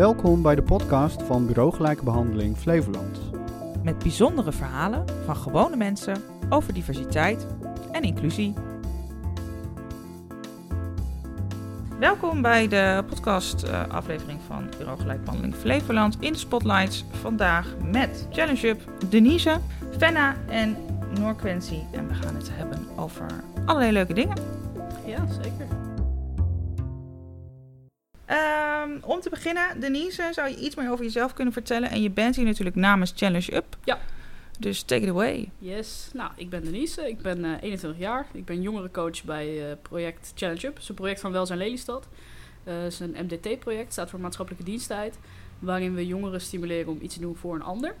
Welkom bij de podcast van Bureau Gelijke Behandeling Flevoland. Met bijzondere verhalen van gewone mensen over diversiteit en inclusie. Welkom bij de podcast eh, aflevering van Bureau Gelijke Behandeling Flevoland in de Spotlights. Vandaag met Challenge Up Denise, Fenna en Noorquency. En we gaan het hebben over allerlei leuke dingen. Ja, zeker. Ehm, om te beginnen, Denise, zou je iets meer over jezelf kunnen vertellen? En je bent hier natuurlijk namens Challenge Up. Ja. Dus take it away. Yes. Nou, ik ben Denise. Ik ben eh 21 jaar. Ik ben jongerencoach bij eh, project Challenge Up. Het is een project van Welzijn Lelystad. Eh, Het is een MDT-project, staat voor maatschappelijke diensttijd. Waarin we jongeren stimuleren om iets te doen voor een ander.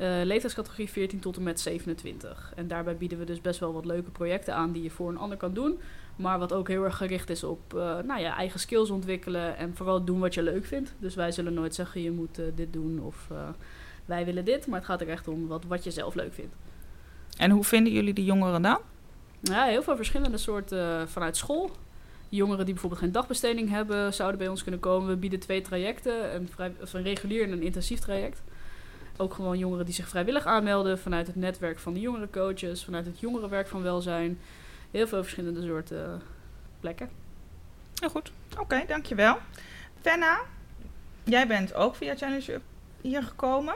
Eh, leeftijdscategorie 14 tot en met 27. En daarbij bieden we dus best wel wat leuke projecten aan die je voor een ander kan doen. Maar wat ook heel erg gericht is op eh, nou ja, eigen skills ontwikkelen en vooral doen wat je leuk vindt. Dus wij zullen nooit zeggen je moet eh, dit doen of wij willen dit. Maar het gaat er echt om wat, wat je zelf leuk vindt. En hoe vinden jullie de jongeren dan? Ja, heel veel verschillende soorten vanuit school. Jongeren die bijvoorbeeld geen dagbesteding hebben, zouden bij ons kunnen komen. We bieden twee trajecten, een, vrij, een regulier en een intensief traject. Ook gewoon jongeren die zich vrijwillig aanmelden vanuit het netwerk van de jongerencoaches, vanuit het jongerenwerk van welzijn. Heel veel verschillende soorten eh, plekken. Heel goed. Oké, dankjewel. Fenna, jij bent ook via Challenge Up hier gekomen.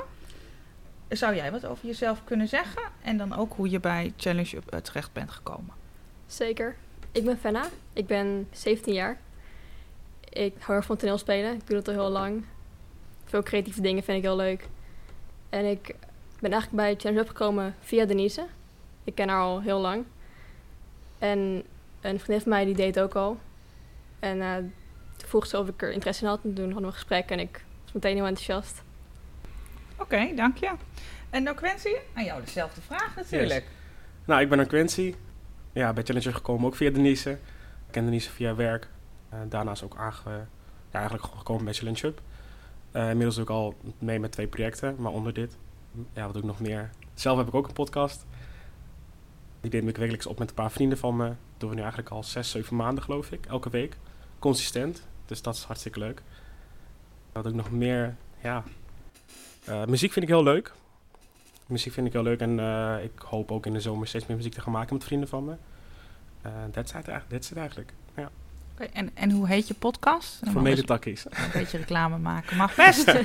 Zou jij wat over jezelf kunnen zeggen? En dan ook hoe je bij Challenge Up eh, terecht bent gekomen. Zeker. Ik ben Fenna. Ik ben 17 jaar. Ik hou erg van toneelspelen. Ik doe dat al heel lang. Veel creatieve dingen vind ik heel leuk. En ik ben eigenlijk bij Challenge Up gekomen via Denise. Ik ken haar al heel lang. En een vriendin van mij die deed ook al. En eh, toen vroeg ze of ik er interesse in had. En toen hadden we een gesprek en ik was meteen heel enthousiast. Oké, dank je. En nou Quincy, aan jou dezelfde vraag natuurlijk. Nou, ik ben een Quincy. Ja, bij Challenger gekomen ook via Denise. Ik ken Denise via werk. Eh, daarnaast ook aange, ja, eigenlijk gekomen bij Challenge Up. Eh, inmiddels ook al mee met twee projecten, maar onder dit. Ja, wat ik nog meer? Zelf heb ik ook een podcast. Die neem ik wekelijks op met een paar vrienden van me. Dat doen we nu eigenlijk al zes, zeven maanden geloof ik. Elke week. Consistent. Dus dat is hartstikke leuk. Wat ik nog meer? Ja. Eh, muziek vind ik heel leuk. Muziek vind ik heel leuk en eh, ik hoop ook in de zomer steeds meer muziek te gaan maken met vrienden van me. Eh that's, it, eigenlijk- en, en hoe heet je podcast? Voor mag medetakkies. eens Een beetje reclame maken. Mag best.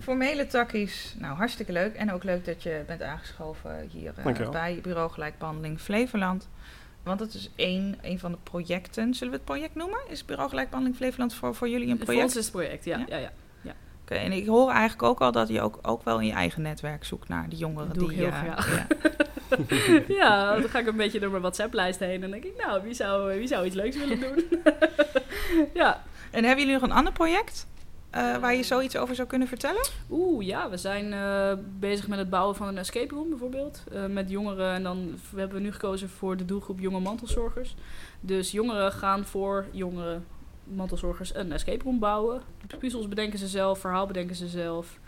Formele takkies. Nou, hartstikke leuk. En ook leuk dat je bent aangeschoven hier eh, bij Bureau Gelijkbehandeling Flevoland. Want het is één, één van de projecten. Zullen we het project noemen? Is Bureau Gelijkbehandeling Flevoland voor, voor jullie een Voor project? ons is het project, ja. Ja? ja? ja, Oké, en ik hoor eigenlijk ook al dat je ook, ook wel in je eigen netwerk zoekt naar die jongeren. Dat doe die, ik heel eh, graag. ja. ja, dan ga ik een beetje door mijn WhatsApp-lijst heen. En denk ik, nou, wie zou, wie zou iets leuks willen doen? ja. En hebben jullie nog een ander project eh, waar je zoiets over zou kunnen vertellen? Oeh, ja, we zijn eh, bezig met het bouwen van een escape room bijvoorbeeld. eh, met jongeren. En dan v- hebben we nu gekozen voor de doelgroep jonge mantelzorgers. Dus jongeren gaan voor jongere mantelzorgers een escape room bouwen. Puzzels bedenken ze zelf, verhaal bedenken ze zelf.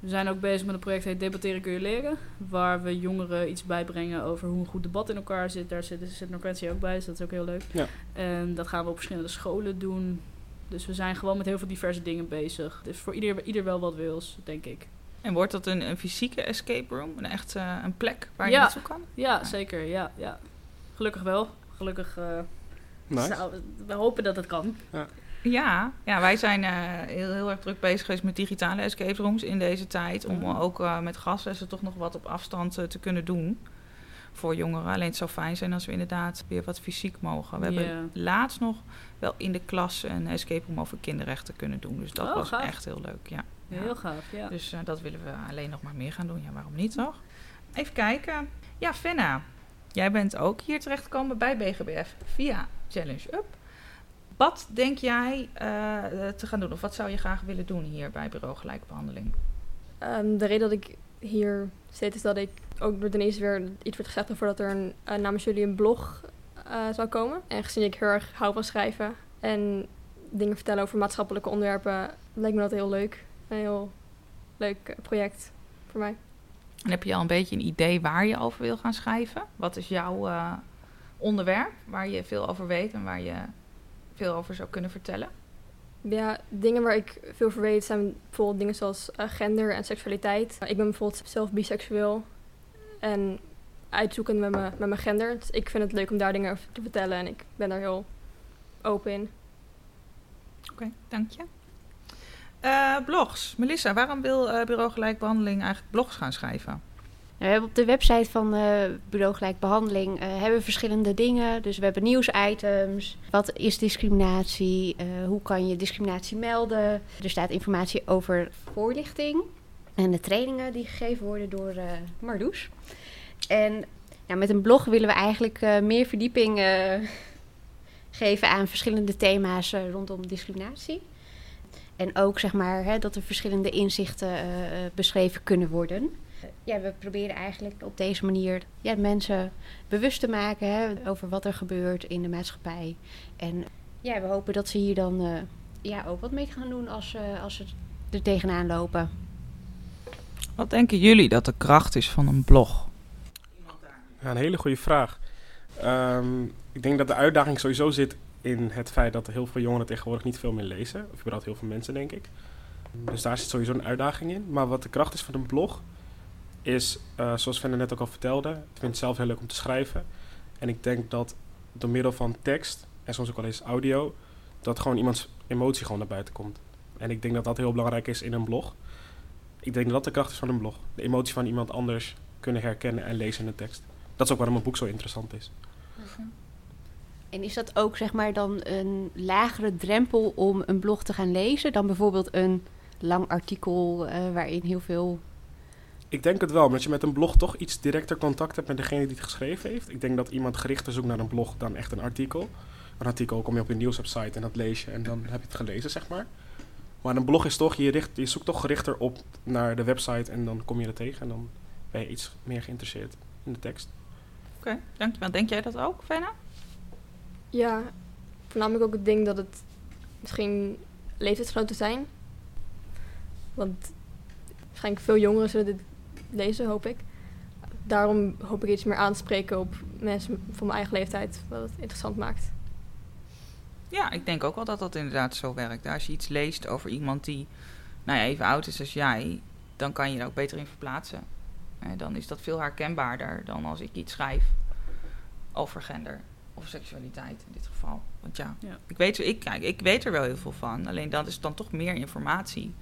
We zijn ook bezig met een project heet Debatteren kun je leren. Waar we jongeren iets bijbrengen over hoe een goed debat in elkaar zit. Daar zit, zit Norquentie ook bij, dus dat is ook heel leuk. Ja. En dat gaan we op verschillende scholen doen. Dus we zijn gewoon met heel veel diverse dingen bezig. Dus voor ieder, ieder wel wat wils, denk ik. En wordt dat een, een fysieke escape room? Een echt eh, een plek waar je Ja. naartoe kan? Ja, zeker. Ja, ja. Gelukkig wel. Gelukkig. eh, Nice. zou- we hopen dat het kan. Ja, ja wij zijn eh, heel, heel erg druk bezig geweest met digitale escape rooms in deze tijd. Om ook eh, met gastlessen toch nog wat op afstand eh, te kunnen doen voor jongeren. Alleen het zou fijn zijn als we inderdaad weer wat fysiek mogen. We Ja. hebben laatst nog wel in de klas een escape room over kinderrechten kunnen doen. Dus dat Oh, was gaaf. echt heel leuk, ja. Ja. Heel gaaf, ja. Dus dat willen we alleen nog maar meer gaan doen. Ja, waarom niet, toch? Even kijken. Ja, Fenna. Jij bent ook hier terechtgekomen bij BGBF via Challenge Up. Wat denk jij eh, te gaan doen? Of wat zou je graag willen doen hier bij Bureau Gelijkbehandeling? Ehm, de reden dat ik hier zit is dat ik ook door Denise weer iets werd gezegd over dat er een, eh, namens jullie een blog eh, zou komen. En gezien ik heel erg hou van schrijven en dingen vertellen over maatschappelijke onderwerpen, lijkt me dat heel leuk. Een heel leuk project voor mij. En heb je al een beetje een idee waar je over wil gaan schrijven? Wat is jouw onderwerp waar je veel over weet en waar je veel over zou kunnen vertellen? Ja, dingen waar ik veel voor weet zijn bijvoorbeeld dingen zoals eh, gender en seksualiteit. Ik ben bijvoorbeeld zelf biseksueel en uitzoeken met mijn, met mijn gender. Dus ik vind het leuk om daar dingen over te vertellen en ik ben daar heel open in. Oké, dank je. Eh, blogs. Melissa, waarom wil eh, Bureau Gelijkbehandeling eigenlijk blogs gaan schrijven? Nou, we hebben op de website van eh Bureau Gelijkbehandeling eh hebben we verschillende dingen. Dus we hebben nieuwsitems. Wat is discriminatie? Eh, hoe kan je discriminatie melden? Er staat informatie over voorlichting en de trainingen die gegeven worden door Marloes. En met een blog willen we eigenlijk meer verdieping geven aan verschillende thema's rondom discriminatie. En ook zeg maar hè, dat er verschillende inzichten beschreven kunnen worden. Ja, we proberen eigenlijk op deze manier ja, mensen bewust te maken hè, over wat er gebeurt in de maatschappij. En ja, we hopen dat ze hier dan eh, ja, ook wat mee gaan doen als, eh, als ze er tegenaan lopen. Wat denken jullie dat de kracht is van een blog? Ja, een hele goede vraag. Ehm, ik denk dat de uitdaging sowieso zit in het feit dat heel veel jongeren tegenwoordig niet veel meer lezen. Of überhaupt heel veel mensen, denk ik. Dus daar zit sowieso een uitdaging in. Maar wat de kracht is van een blog, is, eh, zoals Venne net ook al vertelde, ik vind het zelf heel leuk om te schrijven. En ik denk dat door middel van tekst, en soms ook wel eens audio, dat gewoon iemands emotie gewoon naar buiten komt. En ik denk dat dat heel belangrijk is in een blog. Ik denk dat dat de kracht is van een blog. De emotie van iemand anders kunnen herkennen en lezen in de tekst. Dat is ook waarom een boek zo interessant is. En is dat ook zeg maar dan een lagere drempel om een blog te gaan lezen dan bijvoorbeeld een lang artikel eh, waarin heel veel Ik denk het wel, omdat je met een blog toch iets directer contact hebt met degene die het geschreven heeft. Ik denk dat iemand gerichter zoekt naar een blog dan echt een artikel. Een artikel kom je op een nieuwswebsite en dat lees je en dan heb je het gelezen, zeg maar. Maar een blog is toch, je, richt, je zoekt toch gerichter op naar de website en dan kom je er tegen en dan ben je iets meer geïnteresseerd in de tekst. Oké, dankjewel. Denk jij dat ook, Fenna? Ja, voornamelijk ook het ding dat het misschien leeftijdsgenoten zijn. Want waarschijnlijk veel jongeren zullen dit lezen, hoop ik. Daarom hoop ik iets meer aanspreken op mensen van mijn eigen leeftijd, wat het interessant maakt. Ja, ik denk ook wel dat dat inderdaad zo werkt. Als je iets leest over iemand die nou ja, even oud is als jij, dan kan je er ook beter in verplaatsen. Eh, dan is dat veel herkenbaarder dan als ik iets schrijf over gender of seksualiteit in dit geval. Want ja, Ja. Ik, weet, ik, kijk, ik weet er wel heel veel van. Alleen dat is dan toch meer informatie.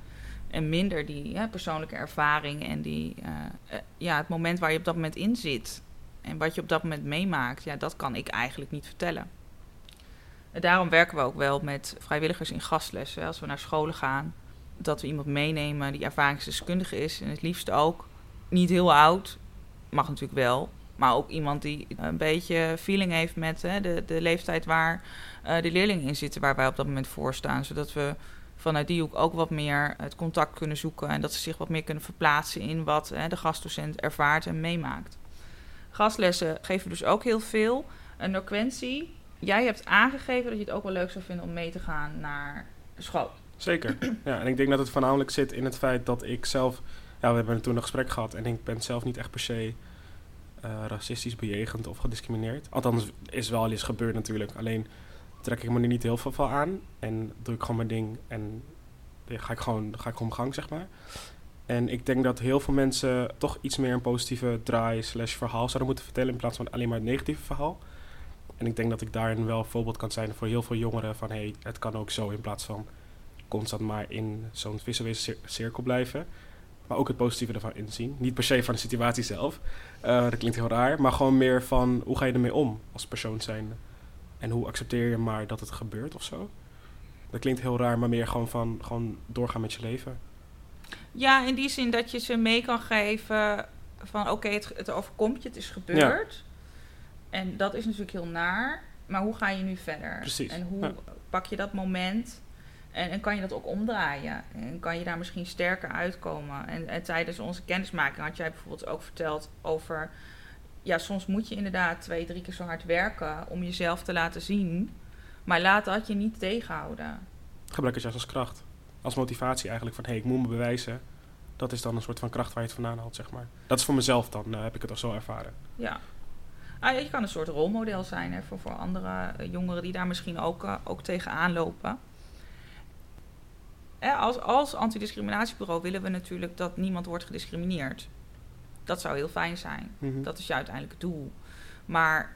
En minder die persoonlijke ervaring en die, eh, eh, ja, het moment waar je op dat moment in zit. En wat je op dat moment meemaakt, ja, dat kan ik eigenlijk niet vertellen. En daarom werken we ook wel met vrijwilligers in gastlessen. Als we naar scholen gaan, dat we iemand meenemen die ervaringsdeskundige is. En het liefst ook niet heel oud, mag natuurlijk wel. Maar ook iemand die een beetje feeling heeft met hè, de, de leeftijd waar eh, de leerlingen in zitten, waar wij op dat moment voor staan. Zodat we vanuit die hoek ook wat meer het contact kunnen zoeken. En dat ze zich wat meer kunnen verplaatsen in wat hè, de gastdocent ervaart en meemaakt. Gastlessen geven dus ook heel veel. En Noquentie, jij hebt aangegeven dat je het ook wel leuk zou vinden om mee te gaan naar school. Zeker. ja, en ik denk dat het voornamelijk zit in het feit dat ik zelf... Ja, we hebben toen een gesprek gehad en ik ben zelf niet echt per se eh, racistisch bejegend of gediscrimineerd. Althans, is wel eens gebeurd natuurlijk. Alleen trek ik me er niet heel veel van aan en doe ik gewoon mijn ding en ja, ga ik gewoon, ga ik gang, zeg maar. En ik denk dat heel veel mensen toch iets meer een positieve draai slash verhaal zouden moeten vertellen in plaats van alleen maar het negatieve verhaal. En ik denk dat ik daarin wel voorbeeld kan zijn voor heel veel jongeren van hey, het kan ook zo in plaats van constant maar in zo'n visuele cir- cirkel blijven. Maar ook het positieve ervan inzien. Niet per se van de situatie zelf. Eh, dat klinkt heel raar. Maar gewoon meer van hoe ga je ermee om als persoon zijn. En hoe accepteer je maar dat het gebeurt of zo. Dat klinkt heel raar, maar meer gewoon van gewoon doorgaan met je leven. Ja, in die zin dat je ze mee kan geven van oké, het, het overkomt je, het is gebeurd. En dat is natuurlijk heel naar. Maar hoe ga je nu verder? Precies, En hoe ja. pak je dat moment en, en kan je dat ook omdraaien? En kan je daar misschien sterker uitkomen? En, en tijdens onze kennismaking had jij bijvoorbeeld ook verteld over... Ja, soms moet je inderdaad twee, drie keer zo hard werken om jezelf te laten zien. Maar laat dat je niet tegenhouden. Gebruik het juist als kracht. Als motivatie eigenlijk van hé, hey, ik moet me bewijzen. Dat is dan een soort van kracht waar je het vandaan haalt, zeg maar. Dat is voor mezelf dan, eh, heb ik het al zo ervaren. Ja. Ah, je kan een soort rolmodel zijn hè, voor, voor andere eh, jongeren die daar misschien ook, eh, ook tegenaan lopen. hè, als, als antidiscriminatiebureau willen we natuurlijk dat niemand wordt gediscrimineerd. Dat zou heel fijn zijn. Mhm. Dat is je uiteindelijk doel. Maar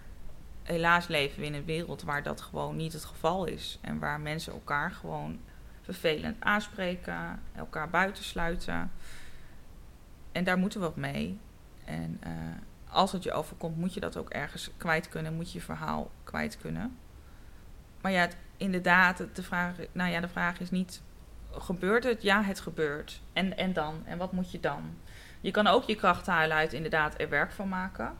helaas leven we in een wereld waar dat gewoon niet het geval is. En waar mensen elkaar gewoon vervelend aanspreken, elkaar buitensluiten. En daar moeten we wat mee. En eh, als het je overkomt, moet je dat ook ergens kwijt kunnen. Moet je je verhaal kwijt kunnen. Maar ja, het- inderdaad, de vraag, nou ja, de vraag is niet... Gebeurt het? Ja, het gebeurt. En, en dan? En wat moet je dan? Je kan ook je kracht halen uit inderdaad er werk van maken.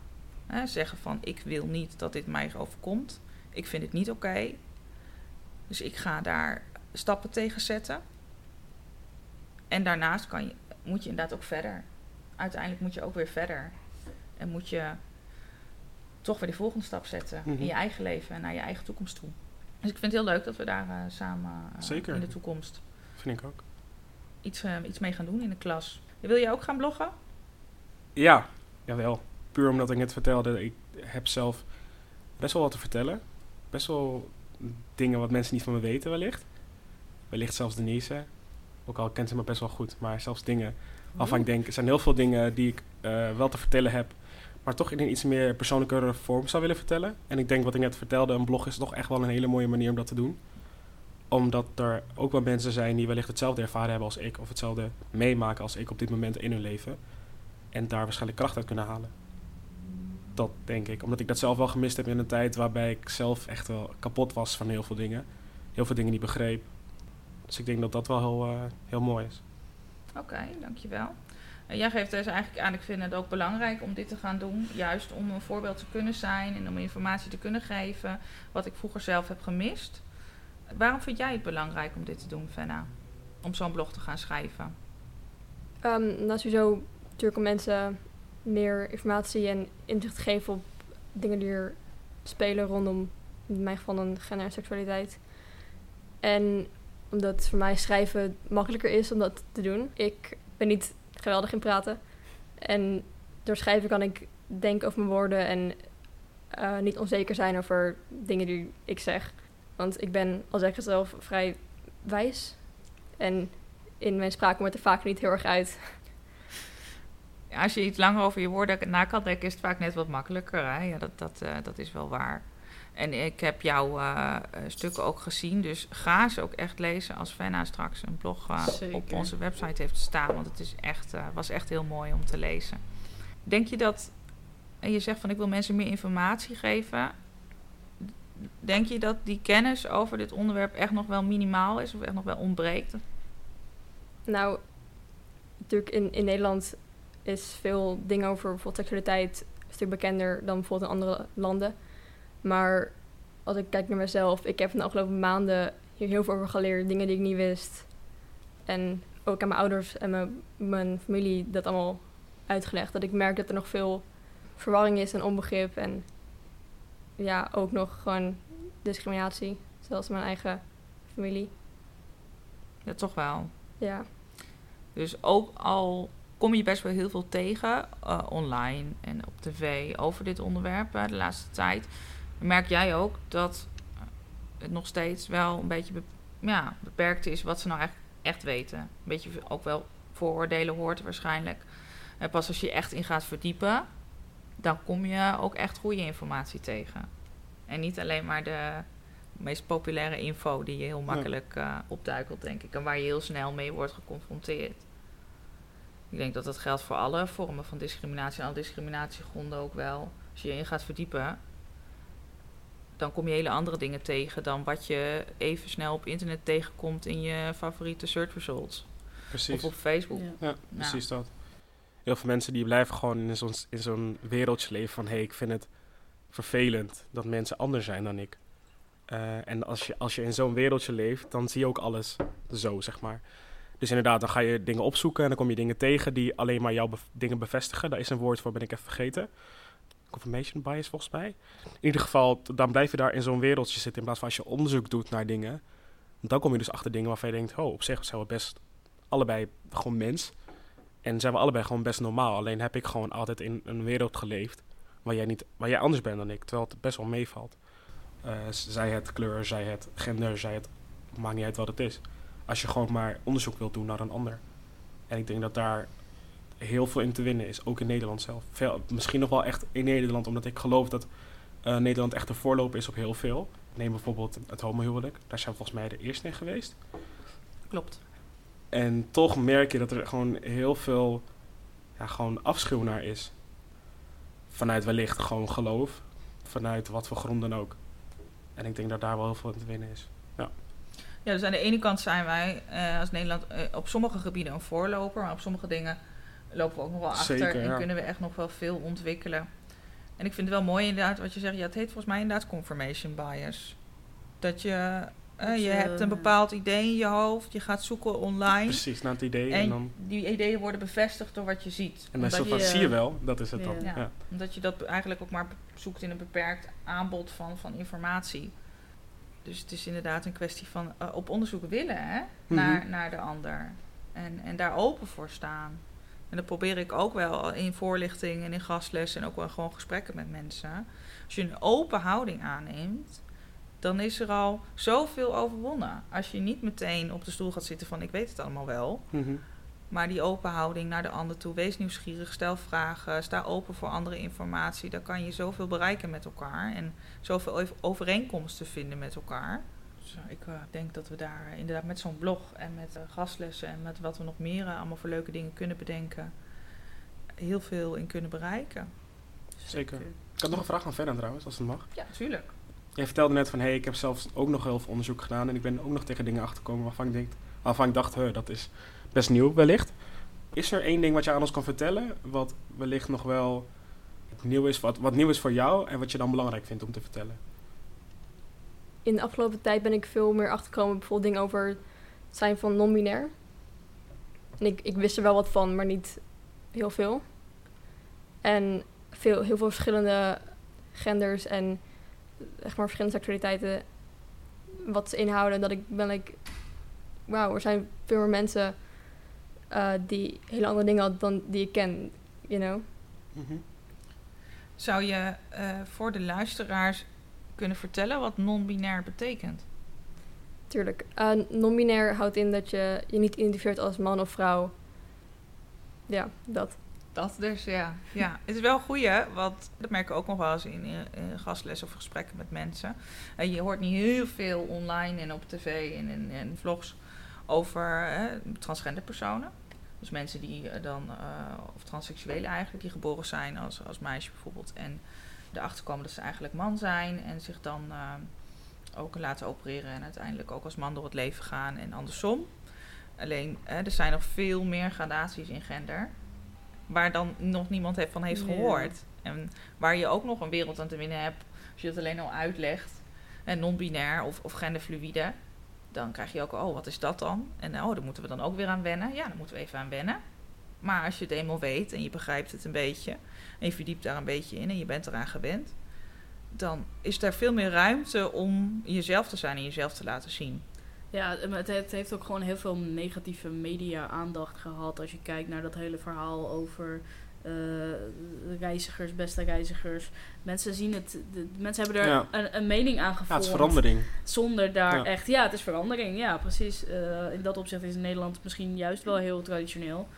Hè, zeggen van, ik wil niet dat dit mij overkomt. Ik vind het niet oké. Dus ik ga daar stappen tegen zetten. En daarnaast kan je, moet je inderdaad ook verder. Uiteindelijk moet je ook weer verder. En moet je toch weer de volgende stap zetten Mhm. in je eigen leven en naar je eigen toekomst toe. Dus ik vind het heel leuk dat we daar eh, samen eh, in de toekomst Vind ik ook. iets, eh, iets mee gaan doen in de klas. Wil je ook gaan bloggen? Ja, jawel. Puur omdat ik net vertelde, ik heb zelf best wel wat te vertellen. Best wel dingen wat mensen niet van me weten wellicht. Wellicht zelfs Denise. Ook al kent ze me best wel goed. Maar zelfs dingen waarvan ik denk, er zijn heel veel dingen die ik eh, wel te vertellen heb. Maar toch in een iets meer persoonlijkere vorm zou willen vertellen. En ik denk wat ik net vertelde, een blog is toch echt wel een hele mooie manier om dat te doen. Omdat er ook wel mensen zijn die wellicht hetzelfde ervaren hebben als ik. Of hetzelfde meemaken als ik op dit moment in hun leven. En daar waarschijnlijk kracht uit kunnen halen. Dat denk ik. Omdat ik dat zelf wel gemist heb in een tijd waarbij ik zelf echt wel kapot was van heel veel dingen. Heel veel dingen niet begreep. Dus ik denk dat dat wel heel, eh, heel mooi is. Oké, dankjewel. En jij geeft dus eigenlijk aan, ik vind het ook belangrijk om dit te gaan doen. Juist om een voorbeeld te kunnen zijn en om informatie te kunnen geven. Wat ik vroeger zelf heb gemist. Waarom vind jij het belangrijk om dit te doen, Fenna? Om zo'n blog te gaan schrijven? Ehm nou, sowieso natuurlijk om mensen meer informatie en inzicht te geven op dingen die er spelen rondom, in mijn geval, dan gender en seksualiteit. En omdat voor mij schrijven makkelijker is om dat te doen. Ik ben niet geweldig in praten. En door schrijven kan ik denken over mijn woorden en eh, niet onzeker zijn over dingen die ik zeg. Want ik ben, al zeg ik het zelf, vrij wijs. En in mijn spraak komt het er vaak niet heel erg uit. Ja, als je iets langer over je woorden na kan denken, is het vaak net wat makkelijker. Hè? Ja, dat, dat, eh, dat is wel waar. En ik heb jouw eh, eh, stukken ook gezien, dus ga ze ook echt lezen als Fenna straks een blog op onze website heeft staan. Want het is echt, eh, was echt heel mooi om te lezen. Denk je dat, en je zegt van ik wil mensen meer informatie geven. Denk je dat die kennis over dit onderwerp echt nog wel minimaal is of echt nog wel ontbreekt? Nou, natuurlijk in, in Nederland is veel dingen over bijvoorbeeld seksualiteit een stuk bekender dan bijvoorbeeld in andere landen. Maar als ik kijk naar mezelf, ik heb in de afgelopen maanden hier heel veel over geleerd, dingen die ik niet wist. En ook aan mijn ouders en mijn, mijn familie dat allemaal uitgelegd. Dat ik merk dat er nog veel verwarring is en onbegrip. En ja, ook nog gewoon discriminatie, zelfs in mijn eigen familie. Ja, toch wel. Ja. Dus ook al kom je best wel heel veel tegen eh, online en op tv over dit onderwerp eh, de laatste tijd, merk jij ook dat eh, het nog steeds wel een beetje be- ja, beperkt is wat ze nou echt, echt weten. Een beetje ook wel vooroordelen hoort waarschijnlijk. En pas als je echt in gaat verdiepen, dan kom je ook echt goede informatie tegen. En niet alleen maar de meest populaire info die je heel makkelijk eh, opduikelt, denk ik. En waar je heel snel mee wordt geconfronteerd. Ik denk dat dat geldt voor alle vormen van discriminatie en alle discriminatiegronden ook wel. Als je je in gaat verdiepen, dan kom je hele andere dingen tegen dan wat je even snel op internet tegenkomt in je favoriete search results. Precies. Of op Facebook. Ja. Ja, precies dat. Heel veel mensen die blijven gewoon in zo'n, in zo'n wereldje leven van... hé, hey, ik vind het vervelend dat mensen anders zijn dan ik. Eh, en als je, als je in zo'n wereldje leeft, dan zie je ook alles zo, zeg maar. Dus inderdaad, dan ga je dingen opzoeken en dan kom je dingen tegen... die alleen maar jouw dingen bevestigen. Daar is een woord voor, ben ik even vergeten. Confirmation bias, volgens mij. In ieder geval, dan blijf je daar in zo'n wereldje zitten... in plaats van als je onderzoek doet naar dingen... dan kom je dus achter dingen waarvan je denkt... oh, op zich zijn we best allebei gewoon mens... En zijn we allebei gewoon best normaal. Alleen heb ik gewoon altijd in een wereld geleefd waar jij, niet, waar jij anders bent dan ik. Terwijl het best wel meevalt. Eh, zij het kleur, zij het gender, zij het... Maakt niet uit wat het is. als je gewoon maar onderzoek wilt doen naar een ander. En ik denk dat daar heel veel in te winnen is, ook in Nederland zelf. Veel, misschien nog wel echt in Nederland, omdat ik geloof dat eh, Nederland echt de voorloper is op heel veel. Neem bijvoorbeeld het homohuwelijk. Daar zijn we volgens mij de eerste in geweest. Klopt. En toch merk je dat er gewoon heel veel ja, gewoon afschuw naar is. Vanuit wellicht gewoon geloof. Vanuit wat voor gronden ook. En ik denk dat daar wel heel veel in te winnen is. Ja, dus aan de ene kant zijn wij eh, als Nederland eh, op sommige gebieden een voorloper, maar op sommige dingen lopen we ook nog wel achter Zeker, en ja. kunnen we echt nog wel veel ontwikkelen. En ik vind het wel mooi inderdaad wat je zegt, ja, het heet volgens mij inderdaad confirmation bias. Dat je, eh, Dat je hebt een bepaald idee in je hoofd, je gaat zoeken online Precies, naar het idee. En, en dan, die ideeën worden bevestigd door wat je ziet. en van, je- zie je wel, dat is het dan. Ja. Ja. Omdat je dat eigenlijk ook maar zoekt in een beperkt aanbod van, van informatie. Dus het is inderdaad een kwestie van eh, op onderzoek willen hè? naar, Mhm. naar de ander. En, en daar open voor staan. En dat probeer ik ook wel in voorlichting en in gastles en ook wel gewoon gesprekken met mensen. Als je een open houding aanneemt, dan is er al zoveel overwonnen. Als je niet meteen op de stoel gaat zitten van ik weet het allemaal wel. Mhm. Maar die open houding naar de ander toe. Wees nieuwsgierig, stel vragen, sta open voor andere informatie. Daar kan je zoveel bereiken met elkaar. En zoveel over- overeenkomsten vinden met elkaar. Dus ik eh, denk dat we daar eh, inderdaad met zo'n blog en met eh, gastlessen en met wat we nog meer allemaal voor leuke dingen kunnen bedenken. Heel veel in kunnen bereiken. Zeker. Ik had nog een vraag aan Fernand trouwens, als het mag. Ja, tuurlijk. Jij vertelde net van, hé, hey, ik heb zelfs ook nog heel veel onderzoek gedaan. En ik ben ook nog tegen dingen achtergekomen waarvan ik, ik dacht, huh, dat is best nieuw wellicht. Is er één ding wat je aan ons kan vertellen, wat wellicht nog wel nieuw is, wat, wat nieuw is voor jou en wat je dan belangrijk vindt om te vertellen? In de afgelopen tijd ben ik veel meer achtergekomen, bijvoorbeeld dingen over het zijn van non-binair. En ik, ik wist er wel wat van, maar niet heel veel. En veel, heel veel verschillende genders en zeg maar verschillende seksualiteiten wat ze inhouden. Dat ik ben ik, wauw, er zijn veel meer mensen eh, die hele andere dingen hadden dan die ik ken, you know. Mhm. Zou je eh, voor de luisteraars kunnen vertellen wat non-binair betekent? Tuurlijk. Eh, non-binair houdt in dat je je niet identificeert als man of vrouw. Ja, dat. Dat dus, ja. ja. Het is wel een goeie, want dat merken we ook nog wel eens in, in, in gastles of gesprekken met mensen. En je hoort niet heel veel online en op tv en in, vlogs over eh, transgender personen. Dus mensen die eh, dan, eh, of transseksuelen eigenlijk, die geboren zijn als, als meisje bijvoorbeeld. En erachter komen dat ze eigenlijk man zijn en zich dan eh, ook laten opereren en uiteindelijk ook als man door het leven gaan en andersom. Alleen, eh, er zijn nog veel meer gradaties in gender waar dan nog niemand heeft van heeft gehoord. En waar je ook nog een wereld aan te winnen hebt als je dat alleen al uitlegt. En non-binair of, of genderfluïde. Dan krijg je ook, oh, wat is dat dan? En oh, daar moeten we dan ook weer aan wennen. Ja, daar moeten we even aan wennen. Maar als je het eenmaal weet en je begrijpt het een beetje... en je verdiept daar een beetje in en je bent eraan gewend... dan is er veel meer ruimte om jezelf te zijn en jezelf te laten zien. Ja, maar het, het heeft ook gewoon heel veel negatieve media-aandacht gehad. Als je kijkt naar dat hele verhaal over eh, reizigers, beste reizigers. Mensen zien het, de, mensen hebben er Ja. een, een mening aan Ja, gevoeld. het is verandering. Zonder daar Ja. echt, ja, het is verandering. Ja, precies. Eh, in dat opzicht is Nederland misschien juist wel heel traditioneel.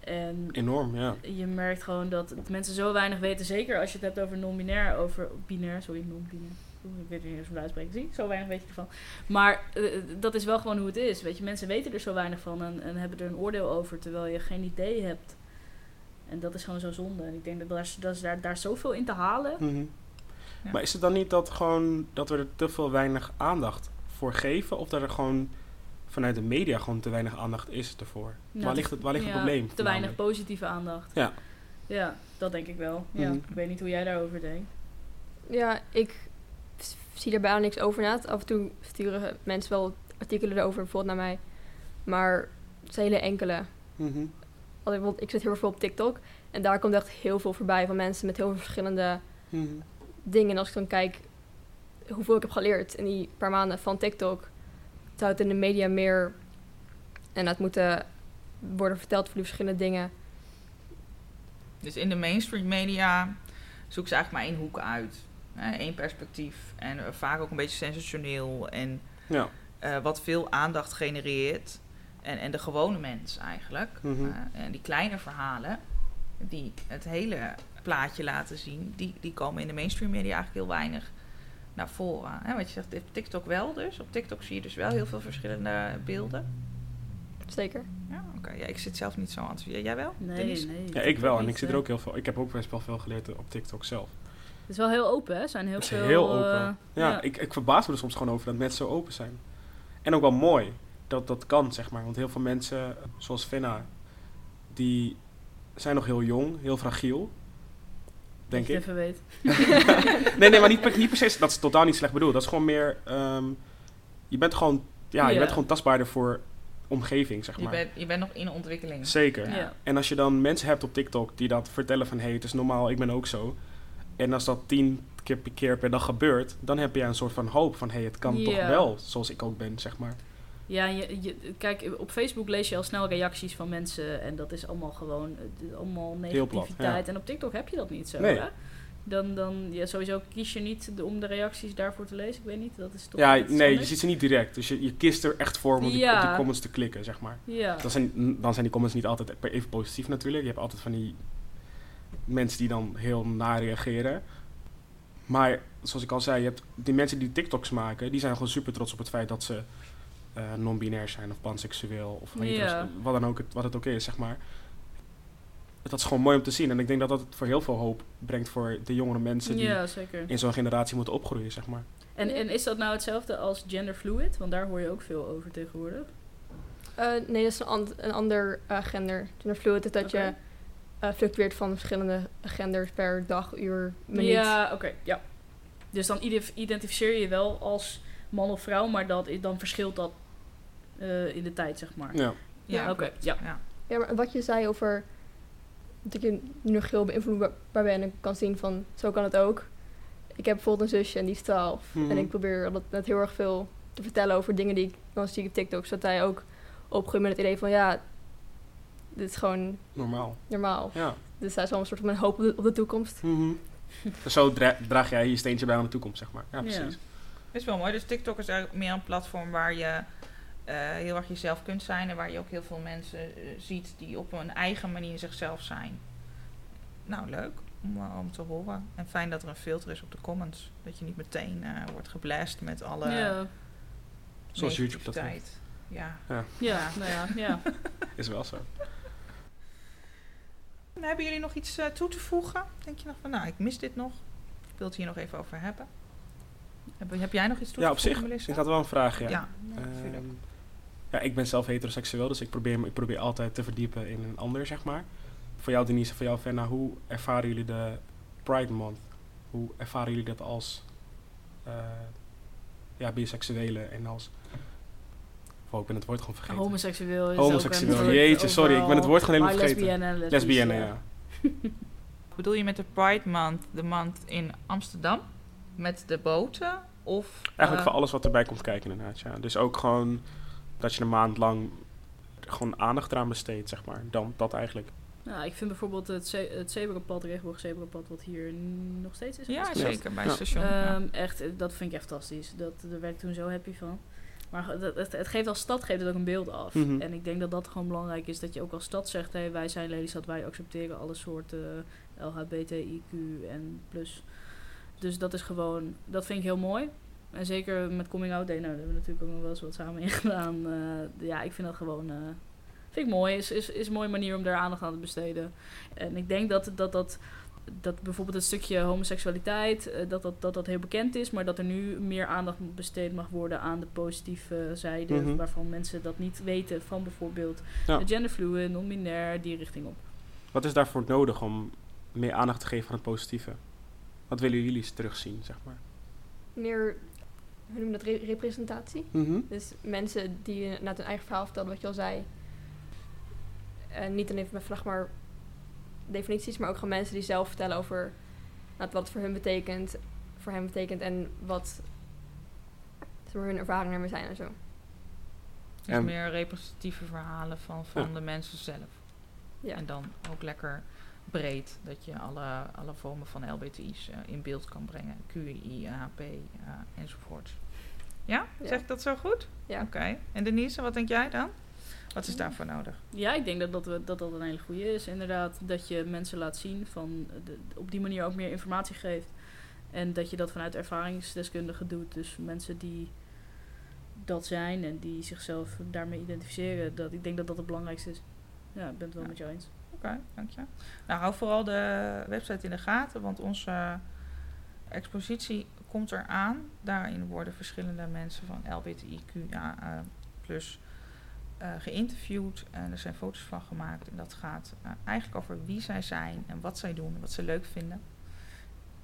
En Enorm, ja. je merkt gewoon dat mensen zo weinig weten. Zeker als je het hebt over non-binair, over binair, sorry, non-binair. Ik weet niet eens hoe het uitspreken. Zie, zo weinig weet je ervan. Maar eh, dat is wel gewoon hoe het is. Weet je, mensen weten er zo weinig van en, en hebben er een oordeel over, terwijl je geen idee hebt. En dat is gewoon zo zonde. En ik denk dat, daar, dat is daar, daar zoveel in te halen. Ja. Maar is het dan niet dat, gewoon, dat we er te veel weinig aandacht voor geven? Of dat er gewoon vanuit de media gewoon te weinig aandacht is ervoor? Nou, waar ligt het, waar ligt ja, het probleem? Te weinig positieve aandacht. Ja. Ja, dat denk ik wel. Ja, Mhm. Ik weet niet hoe jij daarover denkt. Ja, ik zie daar bijna niks over na. Af en toe sturen mensen wel artikelen erover bijvoorbeeld naar mij. Maar het zijn hele enkele. Mhm. Ik, zit heel veel op TikTok. En daar komt echt heel veel voorbij van mensen met heel veel verschillende Mhm. dingen. En als ik dan kijk hoeveel ik heb geleerd in die paar maanden van TikTok. Zou het in de media meer en het moeten worden verteld voor die verschillende dingen. Dus in de mainstream media zoeken ze eigenlijk maar één hoek uit. Één perspectief. En eh, vaak ook een beetje sensationeel. En Ja. eh, wat veel aandacht genereert. En, en de gewone mens eigenlijk. Mhm. Eh, en die kleine verhalen, die het hele plaatje laten zien, die, die komen in de mainstream media eigenlijk heel weinig naar voren. Hè? Wat je zegt, op TikTok wel dus. Op TikTok zie je dus wel heel veel verschillende beelden. Zeker. Ja, oké. Ja, ik zit zelf niet zo aan het Jij wel? Nee, Denise? nee. Ja, ik wel. En ik zit er ook heel veel. Ik heb ook best wel veel geleerd op TikTok zelf. Het is wel heel open, hè? zijn heel Het is veel... heel eh, open. ja, Ik, ik verbaas me er soms gewoon over dat mensen zo open zijn. En ook wel mooi dat dat kan, zeg maar. Want heel veel mensen, zoals Fenna, die zijn nog heel jong, heel fragiel. Denk dat je ik. het even weet. Nee, nee, maar niet, niet precies. Dat is totaal niet slecht bedoeld. Dat is gewoon meer. ehm, je bent gewoon. Ja, je bent gewoon tastbaarder voor omgeving, zeg Je, maar. bent, je bent nog in ontwikkeling. Zeker. Ja. En als je dan mensen hebt op TikTok die dat vertellen van... hé, hey, het is normaal, ik ben ook zo. En als dat tien keer per, keer per dag gebeurt... dan heb je een soort van hoop van... hé, hey, het kan toch wel zoals ik ook ben, zeg maar. Ja, je, je, kijk, op Facebook lees je al snel reacties van mensen en dat is allemaal gewoon eh, allemaal plat, negativiteit. En op TikTok heb je dat niet zo, Nee. hè? Dan, dan ja, sowieso kies je niet de- om de reacties daarvoor te lezen. Ik weet niet, dat is toch Ja, nee, je ziet ze niet direct. Dus je, je kiest er echt voor om op die, Ja. op die comments te klikken, zeg maar. Ja, Dan zijn, dan zijn die comments niet altijd even positief natuurlijk. Je hebt altijd van die mensen die dan heel naar reageren. Maar zoals ik al zei, je hebt die mensen die TikToks maken, die zijn gewoon super trots op het feit dat ze eh, non-binair zijn of panseksueel of wat dan ook het, wat het ook is, zeg maar. Dat is gewoon mooi om te zien. En ik denk dat dat voor heel veel hoop brengt voor de jongere mensen die ja zeker. in zo'n generatie moeten opgroeien, zeg maar. En, en is dat nou hetzelfde als genderfluid? Want daar hoor je ook veel over tegenwoordig. Eh, nee, dat is een, and- een ander eh, gender. Genderfluid is dat je eh, fluctueert van verschillende genders per dag, uur, minuut. Ja, oké, ja. Dus dan ide- identificeer je je wel als man of vrouw, maar dat, dan verschilt dat eh, in de tijd, zeg maar. Ja. Ja, oké, ja. ja. Ja, maar wat je zei over dat je nu nog heel beïnvloedbaar bent en kan zien van zo kan het ook. Ik heb bijvoorbeeld een zusje en die is 12 Mhm. en ik probeer altijd net heel erg veel te vertellen over dingen die ik dan zie op TikTok, zodat hij ook opgroeit met het idee van ja, dit is gewoon Normaal. normaal. Ja. Dus hij is wel een soort van een hoop op de, op de toekomst. Mhm. Dus zo dra- draag jij je steentje bij aan de toekomst, zeg maar. Ja, Ja. precies. is wel mooi. Dus TikTok is eigenlijk meer een platform waar je eh, heel erg jezelf kunt zijn. En waar je ook heel veel mensen eh, ziet die op een eigen manier zichzelf zijn. Nou, leuk om, eh, om te horen. En fijn dat er een filter is op de comments. Dat je niet meteen eh, wordt geblast met alle ja. Zoals YouTube dat negativiteit. Ja. Ja, nou ja, ja. Is wel zo. En hebben jullie nog iets eh, toe te voegen? Denk je nog van, nou, ik mis dit nog. Ik wil het hier nog even over hebben. Heb, heb jij nog iets toe Ja, te op voegen, zich. Melissa? Ik had wel een vraag, ja. Ja, nee. Ehm, ja, ik ben zelf heteroseksueel, dus ik probeer, me- ik probeer altijd te verdiepen in een ander, zeg maar. Voor jou Denise, voor jou Fenna, hoe ervaren jullie de Pride Month? Hoe ervaren jullie dat als eh ja, biseksuele en als... Oh, ik ben het woord gewoon vergeten. Homoseksueel is Homoseksueel, ook een jeetje, sorry, ik ben het woord gewoon helemaal vergeten. lesbienne Lesbienne, ja. Bedoel je met de Pride Month de maand in Amsterdam? Met de boten? Of, Eigenlijk eh, voor alles wat erbij komt kijken inderdaad, ja. Dus ook gewoon dat je een maand lang gewoon aandacht eraan besteedt, zeg maar. Dan dat eigenlijk. Nou, ik vind bijvoorbeeld het, ze het zebrapad, regenboogzebrapad, wat hier nog steeds is. Ja, zeker, bij Ja. het station. ja. Ehm, echt, dat vind ik echt fantastisch. Dat, daar werd ik toen zo happy van. Maar het, het geeft als stad geeft het ook een beeld af. Mhm. En ik denk dat dat gewoon belangrijk is. Dat je ook als stad zegt, hey, wij zijn Lelystad, wij accepteren alle soorten LHBTIQ en plus. Dus dat is gewoon, dat vind ik heel mooi. En zeker met Coming Out Day, nou, daar hebben we natuurlijk ook nog wel eens wat samen in gedaan. Eh, ja, ik vind dat gewoon, eh, vind ik mooi. Is, is, is een mooie manier om daar aandacht aan te besteden. En ik denk dat dat, dat, dat bijvoorbeeld het stukje homoseksualiteit, eh, dat, dat, dat dat heel bekend is, maar dat er nu meer aandacht besteed mag worden aan de positieve zijde, Mhm. waarvan mensen dat niet weten, van bijvoorbeeld Ja. genderfluid, non-binair, die richting op. Wat is daarvoor nodig om meer aandacht te geven aan het positieve? Wat willen jullie eens terugzien, zeg maar? Meer, hoe noem je dat, re- representatie. Mhm. Dus mensen die naar hun eigen verhaal vertelden, wat je al zei. Niet alleen met vraag maar definities, maar ook gewoon mensen die zelf vertellen over nou, wat het voor hun betekent, voor hen betekent en wat zeg maar, hun ervaringen ermee zijn en zo. Dus En- meer representatieve verhalen van, van Ja. de mensen zelf. Ja. En dan ook lekker breed, dat je alle, alle vormen van LBTI's eh, in beeld kan brengen. QI, HP eh, enzovoort. Ja? Ja. Zeg ik dat zo goed? Ja. Oké. En Denise, wat denk jij dan? Wat is daarvoor nodig? Ja, ik denk dat dat, dat dat een hele goede is. Inderdaad, dat je mensen laat zien van de, op die manier ook meer informatie geeft. En dat je dat vanuit ervaringsdeskundigen doet. Dus mensen die dat zijn en die zichzelf daarmee identificeren. Dat, ik denk dat dat het belangrijkste is. Ja, ik ben het wel Ja. met jou eens. Oké, dank je. Nou, hou vooral de website in de gaten, want onze expositie komt eraan. Daarin worden verschillende mensen van LBTIQA plus geïnterviewd en er zijn foto's van gemaakt. En dat gaat eh, eigenlijk over wie zij zijn en wat zij doen en wat ze leuk vinden.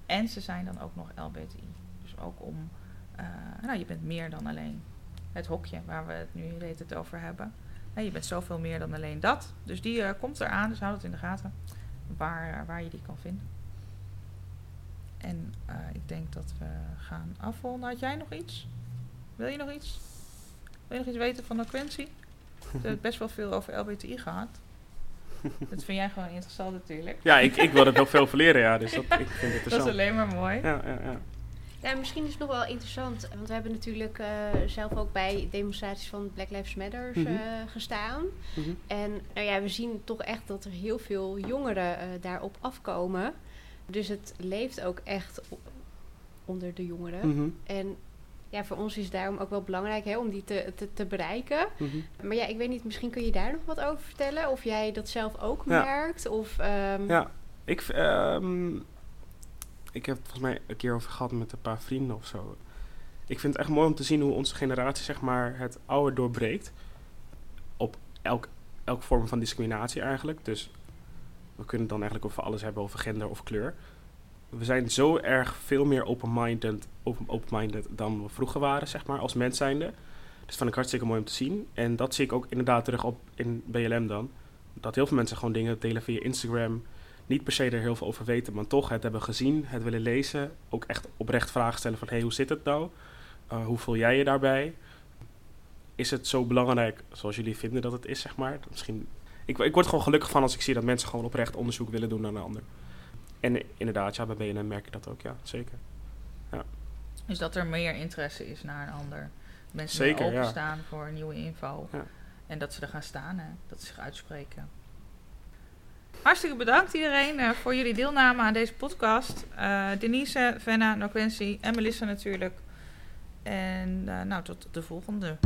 En ze zijn dan ook nog LBTI. Dus ook om, eh, nou, je bent meer dan alleen het hokje waar we het nu tijd over hebben. Je bent zoveel meer dan alleen dat. Dus die eh, komt eraan, dus houd het in de gaten waar, eh, waar je die kan vinden. En eh, ik denk dat we gaan afronden. Had jij nog iets? Wil je nog iets? Wil je nog iets weten van de Quincy? We hebben best wel veel over LBTI gehad. Dat vind jij gewoon interessant natuurlijk. Ja, ik, ik wil er nog veel over leren, ja. Dus dat, ik vind het Dat is alleen maar mooi. Ja, ja, ja. Ja, misschien is het nog wel interessant, want we hebben natuurlijk eh, zelf ook bij demonstraties van Black Lives Matter Mhm. eh, gestaan. Mhm. En nou ja, we zien toch echt dat er heel veel jongeren eh, daarop afkomen. Dus het leeft ook echt onder de jongeren. Mhm. En ja, voor ons is daarom ook wel belangrijk hè, om die te, te, te bereiken. Mhm. Maar ja, ik weet niet, misschien kun je daar nog wat over vertellen? Of jij dat zelf ook Ja. merkt? Of, ehm, Ja, ik, ehm, ik heb het volgens mij een keer over gehad met een paar vrienden of zo. Ik vind het echt mooi om te zien hoe onze generatie zeg maar, het oude doorbreekt. Op elk, elk vorm van discriminatie eigenlijk. Dus we kunnen het dan eigenlijk over alles hebben, over gender of kleur. We zijn zo erg veel meer open-minded, open, dan we vroeger waren, zeg maar, als mens zijnde. Dus dat vind ik hartstikke mooi om te zien. En dat zie ik ook inderdaad terug op in BLM dan. Dat heel veel mensen gewoon dingen delen via Instagram. Niet per se er heel veel over weten, maar toch het hebben gezien, het willen lezen. Ook echt oprecht vragen stellen van, hé, hey, hoe zit het nou? Uh, hoe voel jij je daarbij? Is het zo belangrijk zoals jullie vinden dat het is, zeg maar? Misschien, ik, ik word gewoon gelukkig van als ik zie dat mensen gewoon oprecht onderzoek willen doen naar een ander. En inderdaad, ja, bij BNN merk ik dat ook, ja, zeker. Dus dat er meer interesse is naar een ander. Mensen Zeker, meer ja. openstaan voor nieuwe info. Ja. En dat ze er gaan staan, hè, dat ze zich uitspreken. Hartstikke bedankt iedereen eh, voor jullie deelname aan deze podcast. Eh, Denise, Venna, Noquency en Melissa natuurlijk. En eh, nou, tot de volgende.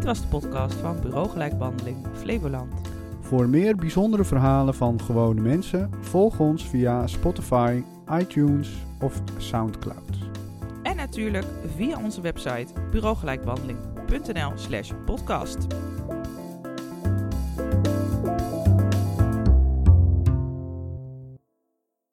Dit was de podcast van Bureau Gelijkbehandeling Flevoland. Voor meer bijzondere verhalen van gewone mensen, volg ons via Spotify, iTunes of Soundcloud. En natuurlijk via onze website bureaugelijkbehandeling.nl slash podcast.